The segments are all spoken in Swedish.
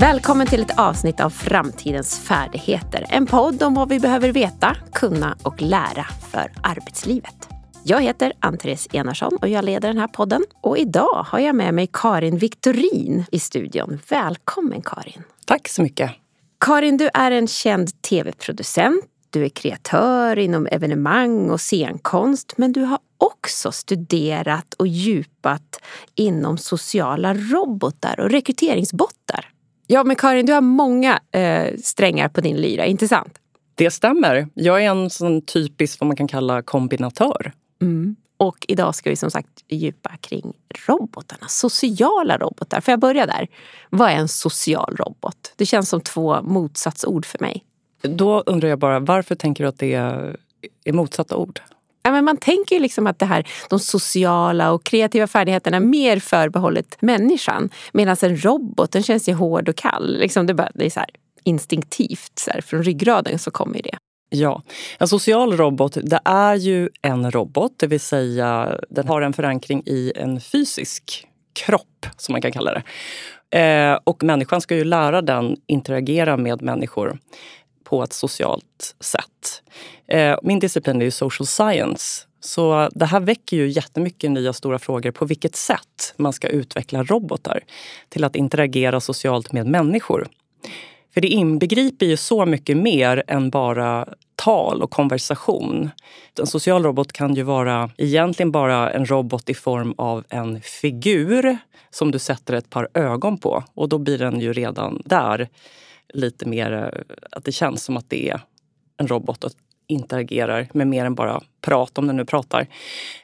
Välkommen till ett avsnitt av Framtidens färdigheter. En podd om vad vi behöver veta, kunna och lära för arbetslivet. Jag heter Ann-Therese Enarsson och jag leder den här podden. Och idag har jag med mig Karin Viktorin i studion. Välkommen Karin! Tack så mycket! Karin, du är en känd tv-producent. Du är kreatör inom evenemang och scenkonst men du har också studerat och djupat inom sociala robotar och rekryteringsbottar. Ja, men Karin, du har många eh, strängar på din lyra, inte sant? Det stämmer. Jag är en sån typisk vad man kan kalla kombinatör. Mm. Och idag ska vi som sagt djupa kring robotarna, sociala robotar. Får jag börja där? Vad är en social robot? Det känns som två motsatsord för mig. Då undrar jag bara, varför tänker du att det är motsatta ord? Ja, men man tänker ju liksom att det här, de sociala och kreativa färdigheterna är mer förbehållet människan. Medan en robot den känns ju hård och kall. Liksom det, bara, det är så här, instinktivt, så här, från ryggraden så kommer det. Ja, en social robot det är ju en robot, det vill säga den har en förankring i en fysisk kropp, som man kan kalla det. Eh, och människan ska ju lära den interagera med människor på ett socialt sätt. Eh, min disciplin är ju social science. Så det här väcker ju jättemycket nya stora frågor på vilket sätt man ska utveckla robotar till att interagera socialt med människor. För det inbegriper ju så mycket mer än bara tal och konversation. En social robot kan ju vara egentligen bara en robot i form av en figur som du sätter ett par ögon på och då blir den ju redan där lite mer eh, att det känns som att det är en robot och interagerar med mer än bara prat, om den nu pratar.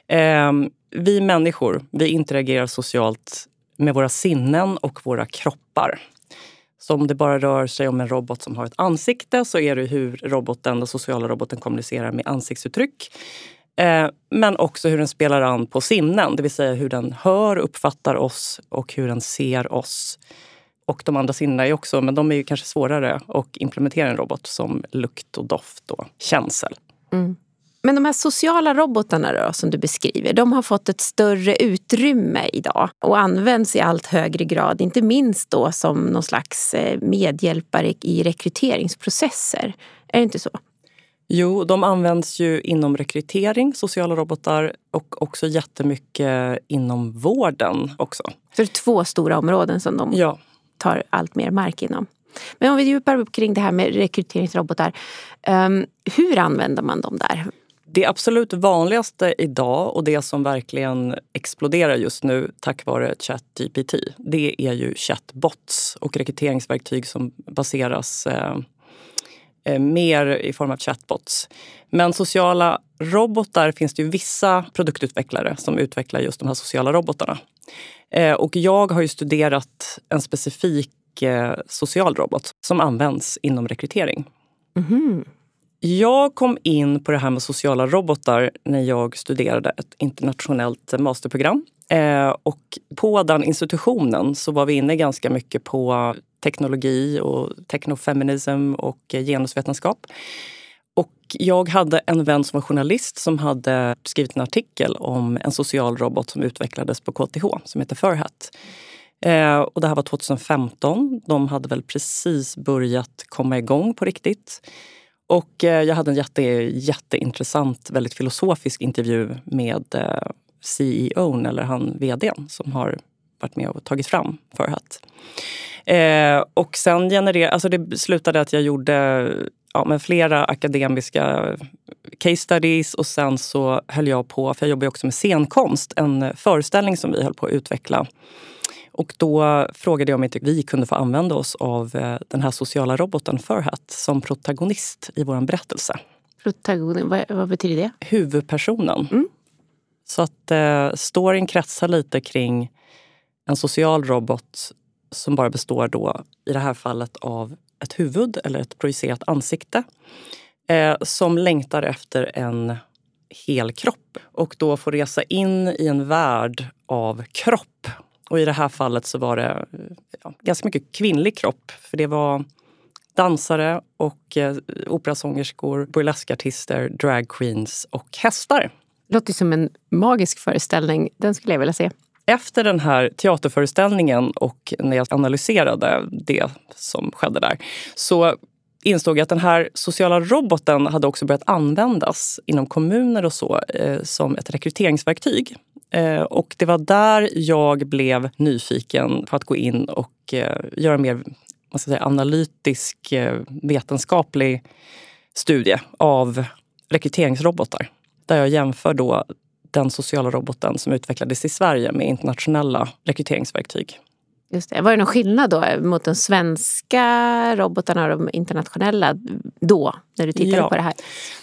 Eh, vi människor, vi interagerar socialt med våra sinnen och våra kroppar. Så om det bara rör sig om en robot som har ett ansikte så är det hur roboten, den sociala roboten kommunicerar med ansiktsuttryck. Eh, men också hur den spelar an på sinnen, det vill säga hur den hör, uppfattar oss och hur den ser oss. Och de andra sinnena är också, men de är ju kanske svårare att implementera i en robot som lukt och doft och känsel. Mm. Men de här sociala robotarna då, som du beskriver, de har fått ett större utrymme idag och används i allt högre grad, inte minst då som någon slags eh, medhjälpare i rekryteringsprocesser. Är det inte så? Jo, de används ju inom rekrytering, sociala robotar och också jättemycket inom vården också. Så det är två stora områden som de ja tar allt mer mark inom. Men om vi djupar upp kring det här med rekryteringsrobotar. Um, hur använder man dem där? Det absolut vanligaste idag och det som verkligen exploderar just nu tack vare ChatGPT, det är ju chatbots och rekryteringsverktyg som baseras eh, eh, mer i form av chatbots. Men sociala robotar finns det ju vissa produktutvecklare som utvecklar just de här sociala robotarna. Eh, och jag har ju studerat en specifik eh, social robot som används inom rekrytering. Mm. Jag kom in på det här med sociala robotar när jag studerade ett internationellt masterprogram. Eh, och på den institutionen så var vi inne ganska mycket på teknologi och technofeminism och genusvetenskap. Och jag hade en vän som var journalist som hade skrivit en artikel om en social robot som utvecklades på KTH som heter Furhat. Eh, och det här var 2015. De hade väl precis börjat komma igång på riktigt. Och eh, jag hade en jätte, jätteintressant, väldigt filosofisk intervju med eh, CEO, eller han vdn, som har varit med och tagit fram Furhat. Eh, och sen genererade, alltså det slutade att jag gjorde ja, med flera akademiska case studies och sen så höll jag på, för jag jobbar också med scenkonst, en föreställning som vi höll på att utveckla och då frågade jag om inte vi kunde få använda oss av eh, den här sociala roboten Furhat som protagonist i vår berättelse. Protagonist, vad, vad, betyder det? Huvudpersonen. Mm. Så att eh, storyn kretsar lite kring en social robot som bara består då, i det här fallet av ett huvud eller ett projicerat ansikte eh, som längtar efter en hel kropp och då får resa in i en värld av kropp och i det här fallet så var det eh, ja, ganska mycket kvinnlig kropp. För det var dansare och eh, operasångerskor, burleskartister, dragqueens och hästar. Det låter som en magisk föreställning. Den skulle jag vilja se efter den här teaterföreställningen och när jag analyserade det som skedde där så insåg jag att den här sociala roboten hade också börjat användas inom kommuner och så eh, som ett rekryteringsverktyg. Eh, och det var där jag blev nyfiken på att gå in och eh, göra mer man ska säga, analytisk eh, vetenskaplig studie av rekryteringsrobotar. Där jag jämför då den sociala roboten som utvecklades i Sverige med internationella rekryteringsverktyg. Just det. Var det någon skillnad då mot de svenska robotarna och de internationella då, när du tittade ja. på det här?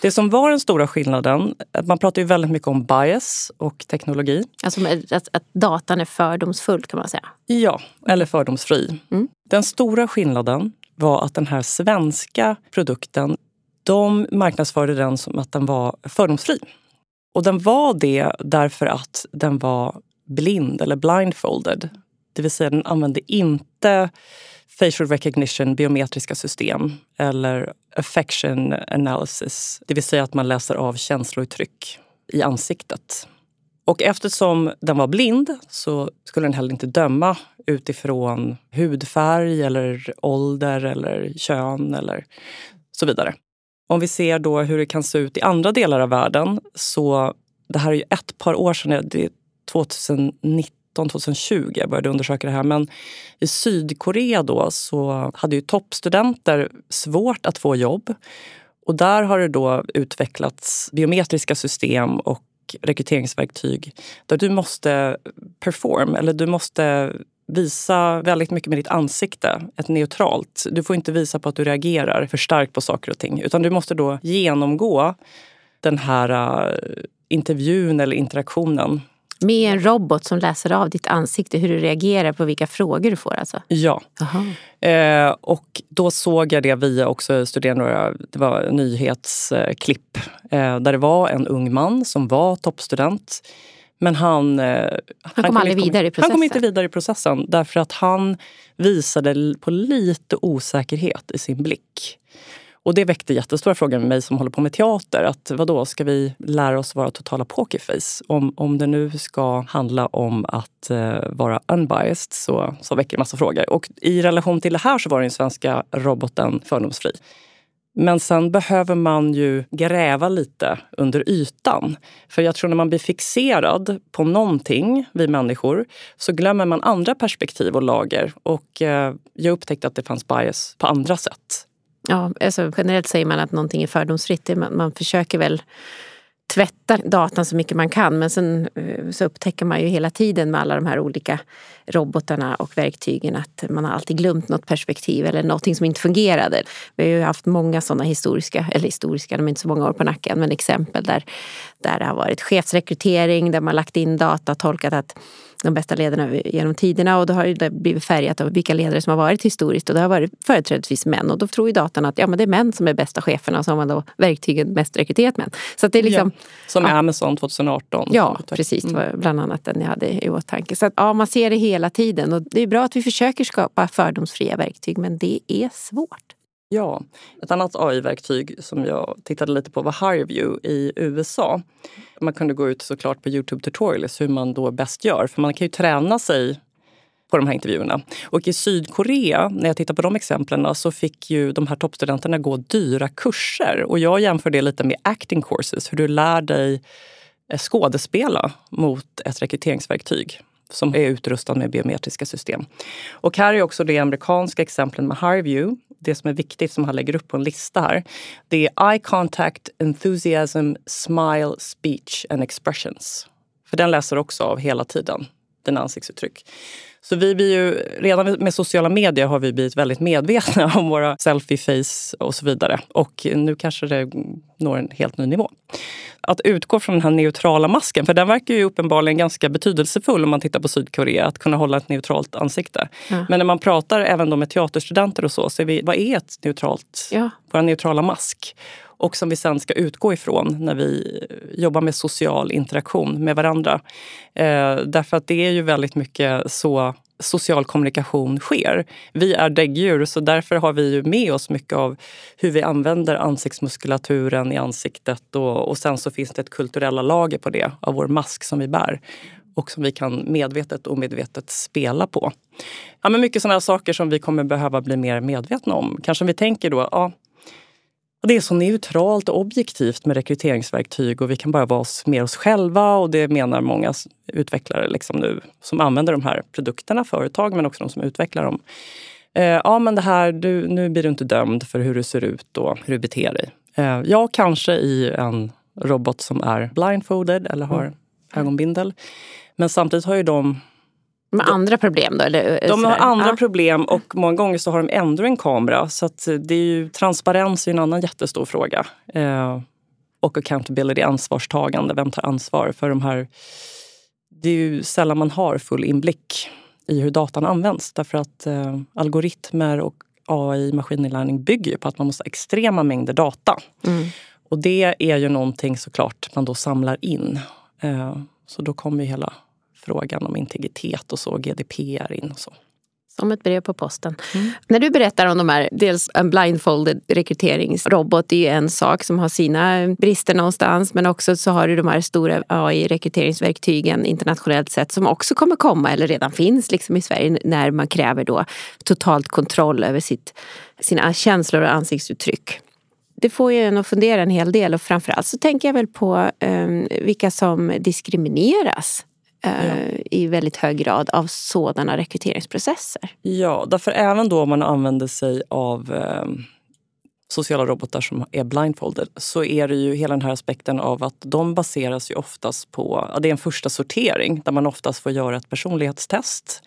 Det som var den stora skillnaden, man pratar ju väldigt mycket om bias och teknologi. Alltså att, att datan är fördomsfull kan man säga? Ja, eller fördomsfri. Mm. Den stora skillnaden var att den här svenska produkten, de marknadsförde den som att den var fördomsfri. Och den var det därför att den var blind eller blindfolded. Det vill säga den använde inte facial recognition, biometriska system eller affection analysis. Det vill säga att man läser av känslouttryck i ansiktet. Och eftersom den var blind så skulle den heller inte döma utifrån hudfärg eller ålder eller kön eller så vidare. Om vi ser då hur det kan se ut i andra delar av världen så det här är ju ett par år sedan, det är 2019 2020 jag började undersöka det här. Men i Sydkorea då så hade ju toppstudenter svårt att få jobb. Och där har det då utvecklats biometriska system och rekryteringsverktyg där du måste perform, eller du måste visa väldigt mycket med ditt ansikte, ett neutralt. Du får inte visa på att du reagerar för starkt på saker och ting utan du måste då genomgå den här uh, intervjun eller interaktionen med en robot som läser av ditt ansikte hur du reagerar på vilka frågor du får? Alltså. Ja. Eh, och då såg jag det via också studera några det var nyhetsklipp eh, där det var en ung man som var toppstudent. Men han, eh, han, han kom aldrig vidare i processen? Han kom inte vidare i processen därför att han visade på lite osäkerhet i sin blick. Och det väckte jättestora frågor med mig som håller på med teater. Att vadå, ska vi lära oss vara totala pokerface? Om, om det nu ska handla om att uh, vara unbiased så, så väcker det massa frågor. Och i relation till det här så var den svenska roboten fördomsfri. Men sen behöver man ju gräva lite under ytan. För jag tror när man blir fixerad på någonting, vi människor, så glömmer man andra perspektiv och lager. Och eh, jag upptäckte att det fanns bias på andra sätt. Ja, alltså generellt säger man att någonting är fördomsfritt. Man, man försöker väl tvätta datan så mycket man kan men sen eh, så upptäcker man ju hela tiden med alla de här olika robotarna och verktygen att man har alltid glömt något perspektiv eller någonting som inte fungerade. Vi har ju haft många sådana historiska, eller historiska, de är inte så många år på nacken, men exempel där, där det har varit chefsrekrytering, där man lagt in data, och tolkat att de bästa ledarna genom tiderna och då har det blivit färgat av vilka ledare som har varit historiskt och det har varit företrädesvis män och då tror ju datan att ja, men det är män som är bästa cheferna och så har man då verktygen mest rekryterat män. Så det är liksom, ja, som ja, Amazon 2018. Ja, precis. Det var mm. bland annat den jag hade i åtanke. Så att, ja, man ser det hela tiden och det är bra att vi försöker skapa fördomsfria verktyg men det är svårt. Ja, ett annat AI-verktyg som jag tittade lite på var Hireview i USA. Man kunde gå ut såklart på Youtube tutorials hur man då bäst gör, för man kan ju träna sig på de här intervjuerna. Och i Sydkorea, när jag tittar på de exemplen, så fick ju de här toppstudenterna gå dyra kurser. Och jag jämför det lite med acting courses, hur du lär dig eh, skådespela mot ett rekryteringsverktyg som är utrustad med biometriska system. Och här är också det amerikanska exemplet med Hireview. Det som är viktigt som han lägger upp på en lista här. Det är eye contact, enthusiasm, smile, speech and expressions. För den läser också av hela tiden, dina ansiktsuttryck. Så vi blir ju, redan med sociala medier har vi blivit väldigt medvetna om våra selfie-face och så vidare. Och nu kanske det når en helt ny nivå. Att utgå från den här neutrala masken, för den verkar ju uppenbarligen ganska betydelsefull om man tittar på Sydkorea, att kunna hålla ett neutralt ansikte. Ja. Men när man pratar även då med teaterstudenter och så, så är vi, vad är ett neutralt, ja. vår neutrala mask? Och som vi sen ska utgå ifrån när vi jobbar med social interaktion med varandra. Eh, därför att det är ju väldigt mycket så social kommunikation sker. Vi är däggdjur så därför har vi ju med oss mycket av hur vi använder ansiktsmuskulaturen i ansiktet och, och sen så finns det ett kulturella lager på det av vår mask som vi bär. och som vi kan medvetet och omedvetet spela på. Ja, men mycket sådana saker som vi kommer behöva bli mer medvetna om. Kanske om vi tänker då, ja, det är så neutralt och objektivt med rekryteringsverktyg och vi kan bara vara oss, mer oss själva och det menar många utvecklare liksom nu som använder de här produkterna, företag men också de som utvecklar dem. Eh, ja men det här, du, nu blir du inte dömd för hur du ser ut och hur du beter dig. Eh, ja, kanske i en robot som är blindfolded eller har mm. ögonbindel. Men samtidigt har ju de de har andra problem då? Eller, de har andra ja. problem och många gånger så har de ändå en kamera. Så att det är ju, transparens är en annan jättestor fråga. Eh, och accountability, ansvarstagande. Vem tar ansvar för de här... Det är ju sällan man har full inblick i hur datan används. Därför att eh, algoritmer och AI, maskininlärning, bygger ju på att man måste ha extrema mängder data. Mm. Och det är ju någonting såklart man då samlar in. Eh, så då kommer hela frågan om integritet och så, GDPR in och så. Som ett brev på posten. Mm. När du berättar om de här, dels en blindfolded rekryteringsrobot, är ju en sak som har sina brister någonstans. Men också så har du de här stora AI-rekryteringsverktygen internationellt sett som också kommer komma eller redan finns liksom i Sverige när man kräver då totalt kontroll över sitt, sina känslor och ansiktsuttryck. Det får ju en att fundera en hel del och framförallt så tänker jag väl på um, vilka som diskrimineras ja. i väldigt hög grad av sådana rekryteringsprocesser. Ja, därför även då man använder sig av eh, sociala robotar som är blindfolded så är det ju hela den här aspekten av att de baseras ju oftast på, ja, det är en första sortering där man oftast får göra ett personlighetstest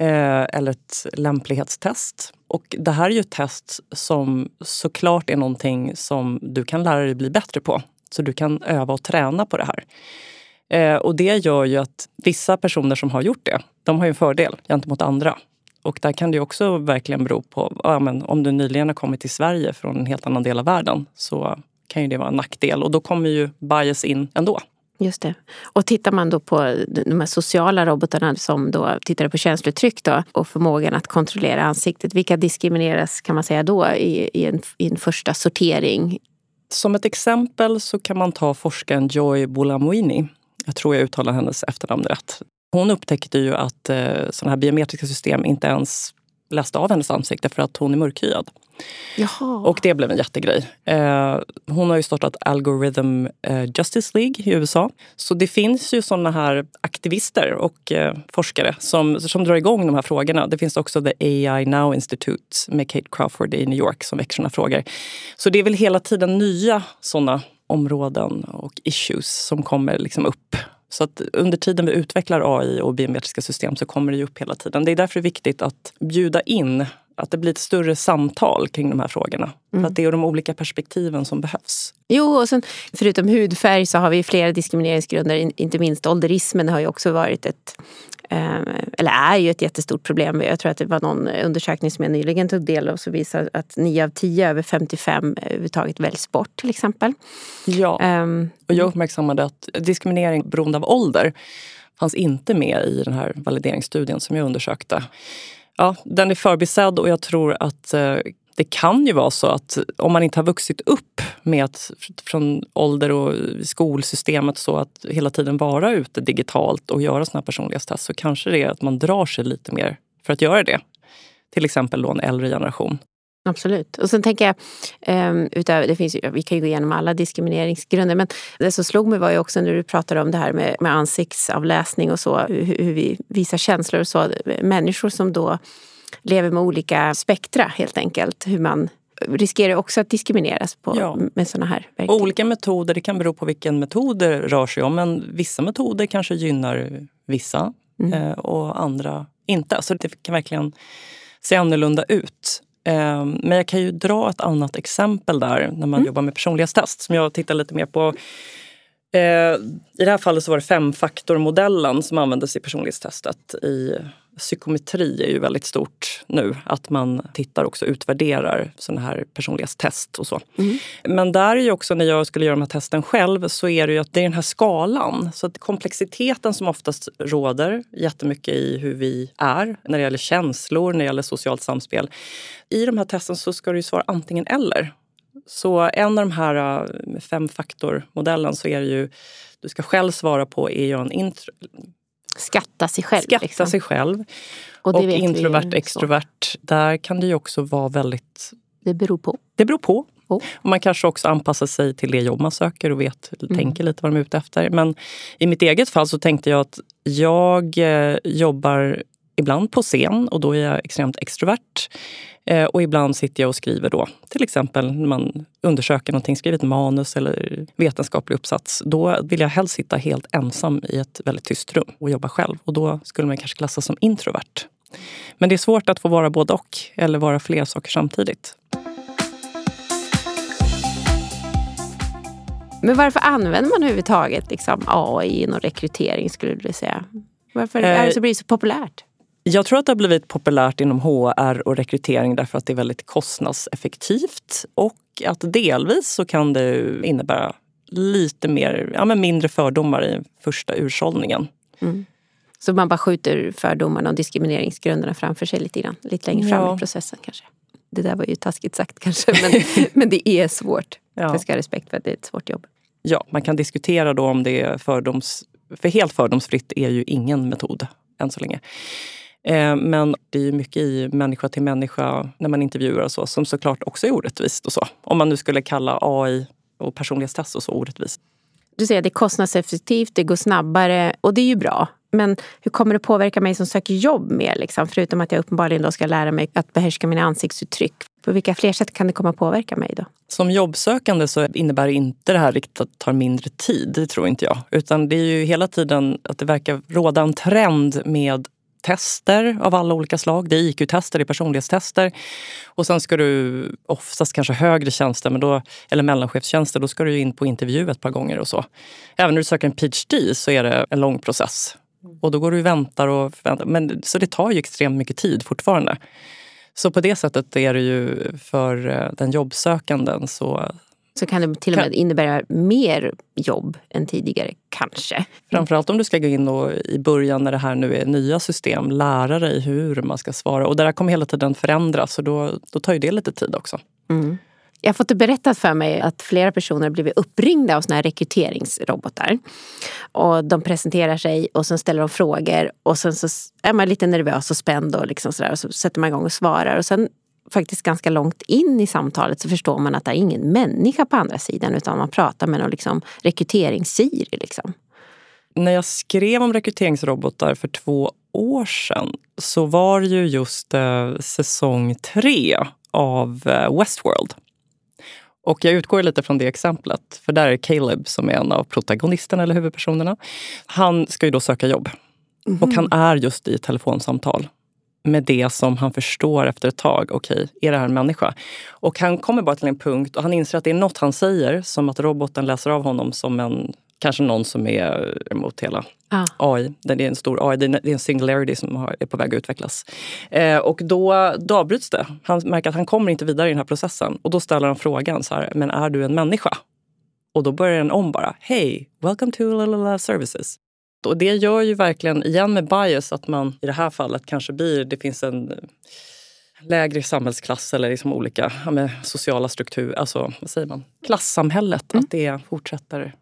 eh, eller ett lämplighetstest. Och det här är ju ett test som såklart är någonting som du kan lära dig bli bättre på. Så du kan öva och träna på det här. Eh, och det gör ju att vissa personer som har gjort det, de har ju en fördel gentemot andra. Och där kan det också verkligen bero på, ja, men om du nyligen har kommit till Sverige från en helt annan del av världen så kan ju det vara en nackdel och då kommer ju bias in ändå. Just det. Och tittar man då på de här sociala robotarna som då tittar på känslouttryck då, och förmågan att kontrollera ansiktet, vilka diskrimineras kan man säga då i, i, en, i en första sortering? Som ett exempel så kan man ta forskaren Joy Bulamwini jag tror jag uttalar hennes efternamn rätt. Hon upptäckte ju att eh, sådana här biometriska system inte ens läste av hennes ansikte för att hon är mörkhyad. Jaha. Och det blev en jättegrej. Eh, hon har ju startat Algorithm eh, Justice League i USA. Så det finns ju såna här aktivister och eh, forskare som, som drar igång de här frågorna. Det finns också The AI Now Institute med Kate Crawford i New York som väcker såna frågor. Så det är väl hela tiden nya såna områden och issues som kommer liksom upp. Så att under tiden vi utvecklar AI och biometriska system så kommer det upp hela tiden. Det är därför viktigt att bjuda in, att det blir ett större samtal kring de här frågorna. Mm. För att det är de olika perspektiven som behövs. Jo, och sen, förutom hudfärg så har vi flera diskrimineringsgrunder. Inte minst ålderismen har ju också varit ett eller är ju ett jättestort problem. Jag tror att det var någon undersökning som jag nyligen tog del av som visar att 9 av 10 över 55 överhuvudtaget väljs bort till exempel. Ja, um, och jag uppmärksammade att diskriminering beroende av ålder fanns inte med i den här valideringsstudien som jag undersökte. Ja, den är förbisedd och jag tror att eh, det kan ju vara så att om man inte har vuxit upp med att från ålder och skolsystemet så att hela tiden vara ute digitalt och göra såna här personlighetstest så kanske det är att man drar sig lite mer för att göra det. Till exempel då en äldre generation. Absolut. Och sen tänker jag, ehm, um, utöver, det finns, vi kan ju gå igenom alla diskrimineringsgrunder men det som slog mig var ju också när du pratade om det här med, med ansiktsavläsning och så, hur, hur vi visar känslor och så. Människor som då lever med olika spektra helt enkelt. Hur man riskerar också att diskrimineras på, ja. med såna här verktyg. Olika metoder, det kan bero på vilken metod det rör sig om. Men vissa metoder kanske gynnar vissa mm. Eh, och andra inte. Så det kan verkligen se annorlunda ut. Eh, men jag kan ju dra ett annat exempel där när man mm. jobbar med personlighetstest som jag tittar lite mer på. Eh, I det här fallet så var det femfaktormodellen som användes i personlighetstestet i psykometri är ju väldigt stort nu. Att man tittar och utvärderar såna här personlighetstest och så. Mm. Men där är ju också när jag skulle göra de här testen själv så är det ju att det är den här skalan. Så att komplexiteten som oftast råder jättemycket i hur vi är när det gäller känslor, när det gäller socialt samspel. I de här testen så ska du svara antingen eller. Så en av de här äh, femfaktormodellen så är det ju, du ska själv svara på, är jag en intro, Skatta sig själv. Skatta liksom. sig själv. Och, Och, vi introvert, extrovert, där kan det ju också vara väldigt... Det beror på. Det beror på. Oh. Och man kanske också anpassar sig till det jobb man söker och vet, Mm. tänker lite vad de är ute efter. Men i mitt eget fall så tänkte jag att jag eh, jobbar ibland på scen och då är jag extremt extrovert. Eh, och ibland sitter jag och skriver då. Till exempel när man undersöker någonting, skriver ett manus eller vetenskaplig uppsats. Då vill jag helst sitta helt ensam i ett väldigt tyst rum och jobba själv. Och då skulle man kanske klassas som introvert. Men det är svårt att få vara både och eller vara fler saker samtidigt. Men varför använder man överhuvudtaget liksom, AI inom rekrytering skulle du säga? Varför Eh, är det så blir det så populärt? Jag tror att det har blivit populärt inom HR och rekrytering därför att det är väldigt kostnadseffektivt och att delvis så kan det innebära lite mer, ja, men mindre fördomar i första ursållningen. Så man bara skjuter fördomarna och diskrimineringsgrunderna framför sig lite grann. Lite längre fram Ja. i processen kanske. Det där var ju taskigt sagt kanske, men, men det är svårt. Ja. Jag ska ha respekt för att det är ett svårt jobb. Ja, man kan diskutera då om det är fördoms... För helt fördomsfritt är ju ingen metod än så länge. Eh, Men det är ju mycket i människa till människa när man intervjuar och så som såklart också är orättvist och så. Om man nu skulle kalla AI och personlighetstest och så orättvist. Du säger att det är kostnadseffektivt, det går snabbare och det är ju bra. Men hur kommer det påverka mig som söker jobb mer? Liksom? Förutom att jag uppenbarligen då ska lära mig att behärska mina ansiktsuttryck. På vilka fler sätt kan det komma påverka mig då? Som jobbsökande så innebär inte det här riktigt att det tar mindre tid, det tror inte jag. Utan det är ju hela tiden att det verkar råda en trend med tester av alla olika slag. Det är IQ-tester, det är personlighetstester. Och sen ska du oftast kanske högre tjänster, men då, eller mellanchefstjänster, då ska du in på intervju ett par gånger och så. Även när du söker en PhD så är det en lång process. Och då går du och väntar och väntar. Men, så det tar ju extremt mycket tid fortfarande. Så på det sättet är det ju för eh, den jobbsökanden så så kan det till och med innebära mer jobb än tidigare, kanske. Framförallt om du ska gå in och i början när det här nu är nya system, lära dig hur man ska svara. Och det där kommer hela tiden förändras och då, då tar ju det lite tid också. Jag har fått det berättat för mig att flera personer blivit uppringda av såna här rekryteringsrobotar. Och de presenterar sig och sen ställer de frågor och sen så är man lite nervös och spänd och, liksom sådär, och så sätter man igång och svarar. Och sen faktiskt ganska långt in i samtalet så förstår man att det är ingen människa på andra sidan utan man pratar med någon liksom rekryterings-Siri. Liksom. När jag skrev om rekryteringsrobotar för två år sedan så var det ju just eh, säsong tre av eh, Westworld. Och jag utgår lite från det exemplet, för där är Caleb som är en av protagonisterna eller huvudpersonerna. Han ska ju då söka jobb och han är just i telefonsamtal med det som han förstår efter ett tag. Okej, är det här en människa? Och han kommer bara till en punkt och han inser att det är något han säger som att roboten läser av honom som en kanske någon som är emot hela Ja. AI. Det är en stor AI, det är en singularity som har- är på väg att utvecklas. Eh, och då, då avbryts det. Han märker att han kommer inte vidare i den här processen. Och då ställer han frågan så här, men är du en människa? Och då börjar den om bara, hej, welcome to Lalala Services. Och det gör ju verkligen, igen med bias, att man i det här fallet kanske blir, det finns en lägre samhällsklass eller liksom olika ja, sociala strukturer, alltså vad säger man, klassamhället, att det fortsätter.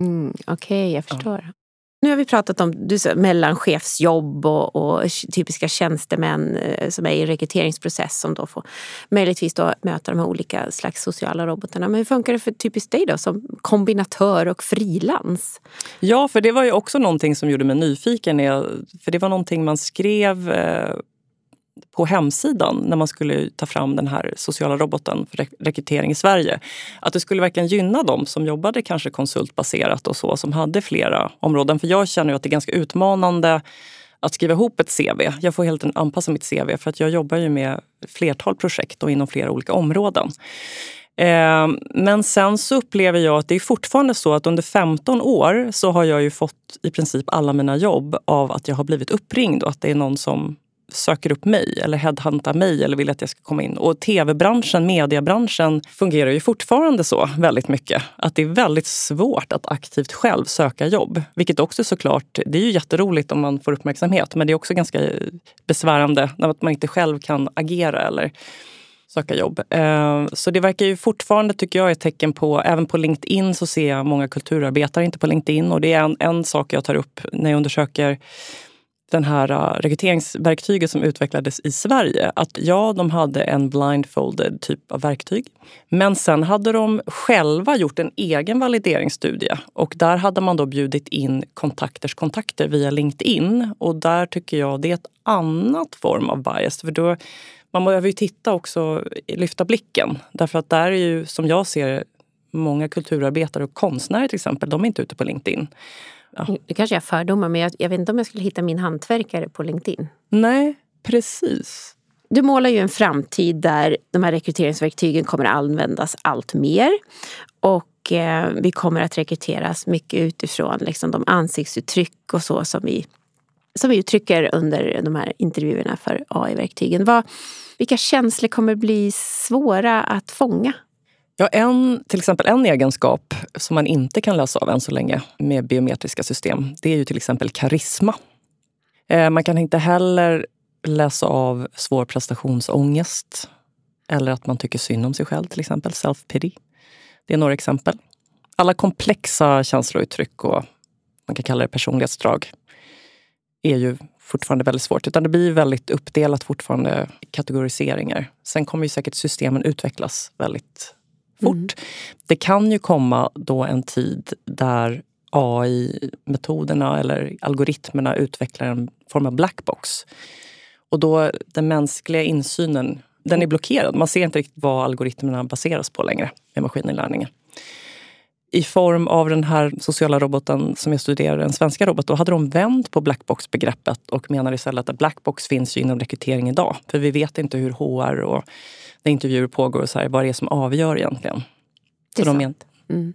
Mm, Okej, jag förstår. Nu har vi pratat om du sa, mellanchefsjobb och, och typiska tjänstemän eh, som är i en rekryteringsprocess som då får möjligtvis då möta de här olika slags sociala robotarna. Men hur funkar det för typiskt dig då som kombinatör och frilans? Ja, för det var ju också någonting som gjorde mig nyfiken. För det var någonting man skrev eh, på hemsidan när man skulle ta fram den här sociala roboten för rekrytering i Sverige. Att det skulle verkligen gynna dem som jobbade kanske konsultbaserat och så, som hade flera områden. För jag känner ju att det är ganska utmanande att skriva ihop ett CV. Jag får helt enkelt anpassa mitt CV för att jag jobbar ju med flertal projekt och inom flera olika områden. Ehm, men sen så upplever jag att det är fortfarande så att under 15 år så har jag ju fått i princip alla mina jobb av att jag har blivit uppringd och att det är någon som söker upp mig eller headhuntar mig eller vill att jag ska komma in. Och tv-branschen, mediebranschen fungerar ju fortfarande så väldigt mycket. Att det är väldigt svårt att aktivt själv söka jobb. Vilket också såklart, det är ju jätteroligt om man får uppmärksamhet men det är också ganska besvärande när man inte själv kan agera eller söka jobb. Eh, så det verkar ju fortfarande, tycker jag, ett tecken på, även på LinkedIn så ser jag många kulturarbetare inte på LinkedIn och det är en, en sak jag tar upp när jag undersöker den här uh, rekryteringsverktyget som utvecklades i Sverige. Att ja, de hade en blindfolded typ av verktyg. Men sen hade de själva gjort en egen valideringsstudie och där hade man då bjudit in kontakters kontakter via LinkedIn. Och där tycker jag det är ett annat form av bias. För då, man behöver ju titta också, lyfta blicken. Därför att där är ju, som jag ser många kulturarbetare och konstnärer till exempel, de är inte ute på LinkedIn. Ja. Nu kanske jag har fördomar, men jag, jag vet inte om jag skulle hitta min hantverkare på LinkedIn. Nej, precis. Du målar ju en framtid där de här rekryteringsverktygen kommer att användas allt mer. Och eh, vi kommer att rekryteras mycket utifrån liksom, de ansiktsuttryck och så som vi, som vi uttrycker under de här intervjuerna för AI-verktygen. vilka känslor kommer bli svåra att fånga Ja, en, till exempel en egenskap som man inte kan läsa av än så länge med biometriska system, det är ju till exempel karisma. Eh, man kan inte heller läsa av svår prestationsångest eller att man tycker synd om sig själv, till exempel self-pity. Det är några exempel. Alla komplexa känslouttryck och man kan kalla det personlighetsdrag är ju fortfarande väldigt svårt. Utan det blir väldigt uppdelat fortfarande kategoriseringar. Sen kommer ju säkert systemen utvecklas väldigt fort. Mm. Det kan ju komma då en tid där AI-metoderna eller algoritmerna utvecklar en form av blackbox. Och då den mänskliga insynen den är blockerad. Man ser inte riktigt vad algoritmerna baseras på längre med maskininlärningen. I form av den här sociala roboten som jag studerade, den svenska roboten, då hade de vänt på blackbox-begreppet och menar istället att blackbox finns ju inom rekrytering idag. För vi vet inte hur HR och när intervjuer pågår och så här, vad det är som avgör egentligen. Så de mm.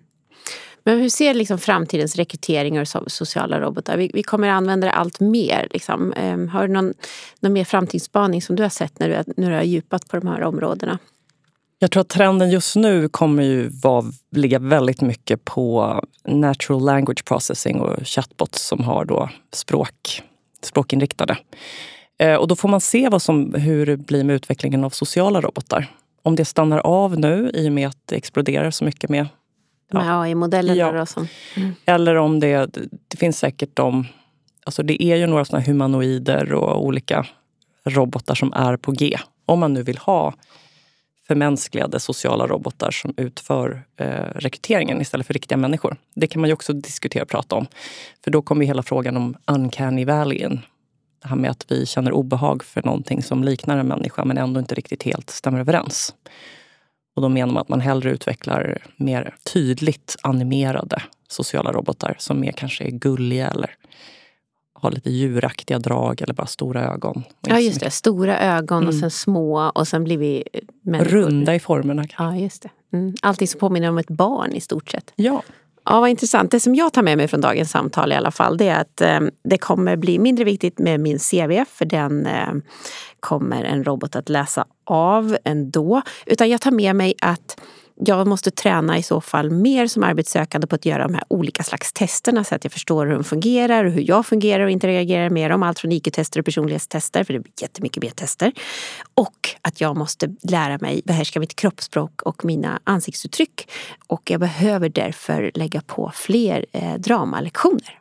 Men hur ser liksom framtidens rekryteringar av sociala robotar? Vi, vi kommer att använda det allt mer. Liksom. Um, har du någon, någon mer framtidsspaning som du har sett när du, när du har djupat på de här områdena? Jag tror att trenden just nu kommer ju vara, ligga väldigt mycket på natural language processing och chatbots som har då språk, språkinriktade. Eh, och då får man se vad som, hur det blir med utvecklingen av sociala robotar. Om det stannar av nu i och med att det exploderar så mycket med med AI-modellerna ja. då? Som, mm. Eller om det, det finns säkert de... Alltså det är ju några såna humanoider och olika robotar som är på G. Om man nu vill ha förmänskligade sociala robotar som utför eh, rekryteringen istället för riktiga människor. Det kan man ju också diskutera och prata om. För då kommer hela frågan om uncanny valley in det här med att vi känner obehag för någonting som liknar en människa men ändå inte riktigt helt stämmer överens. Och då menar man att man hellre utvecklar mer tydligt animerade sociala robotar som mer kanske är gulliga eller har lite djuraktiga drag eller bara stora ögon. Ja just det, stora ögon mm. och sen små och sen blir vi människor. Runda i formerna. Ja just det. Mm. Allting som påminner om ett barn i stort sett. Ja. Ja, vad intressant. Det som jag tar med mig från dagens samtal i alla fall, det är att eh, det kommer bli mindre viktigt med min CV, för den eh, kommer en robot att läsa av ändå. Utan jag tar med mig att jag måste träna i så fall mer som arbetssökande på att göra de här olika slags testerna så att jag förstår hur de fungerar och hur jag fungerar och interagerar med dem. Allt från IQ-tester och personlighetstester, för det blir jättemycket B-tester. Och att jag måste lära mig behärska mitt kroppsspråk och mina ansiktsuttryck. Och jag behöver därför lägga på fler eh, dramalektioner.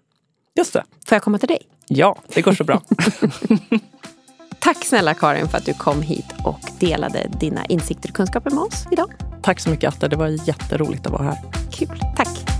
Just det. Får jag komma till dig? Ja, det går så bra. Tack snälla Karin för att du kom hit och delade dina insikter och kunskaper med oss idag. Tack så mycket Atta, det var jätteroligt att vara här. Kul, tack.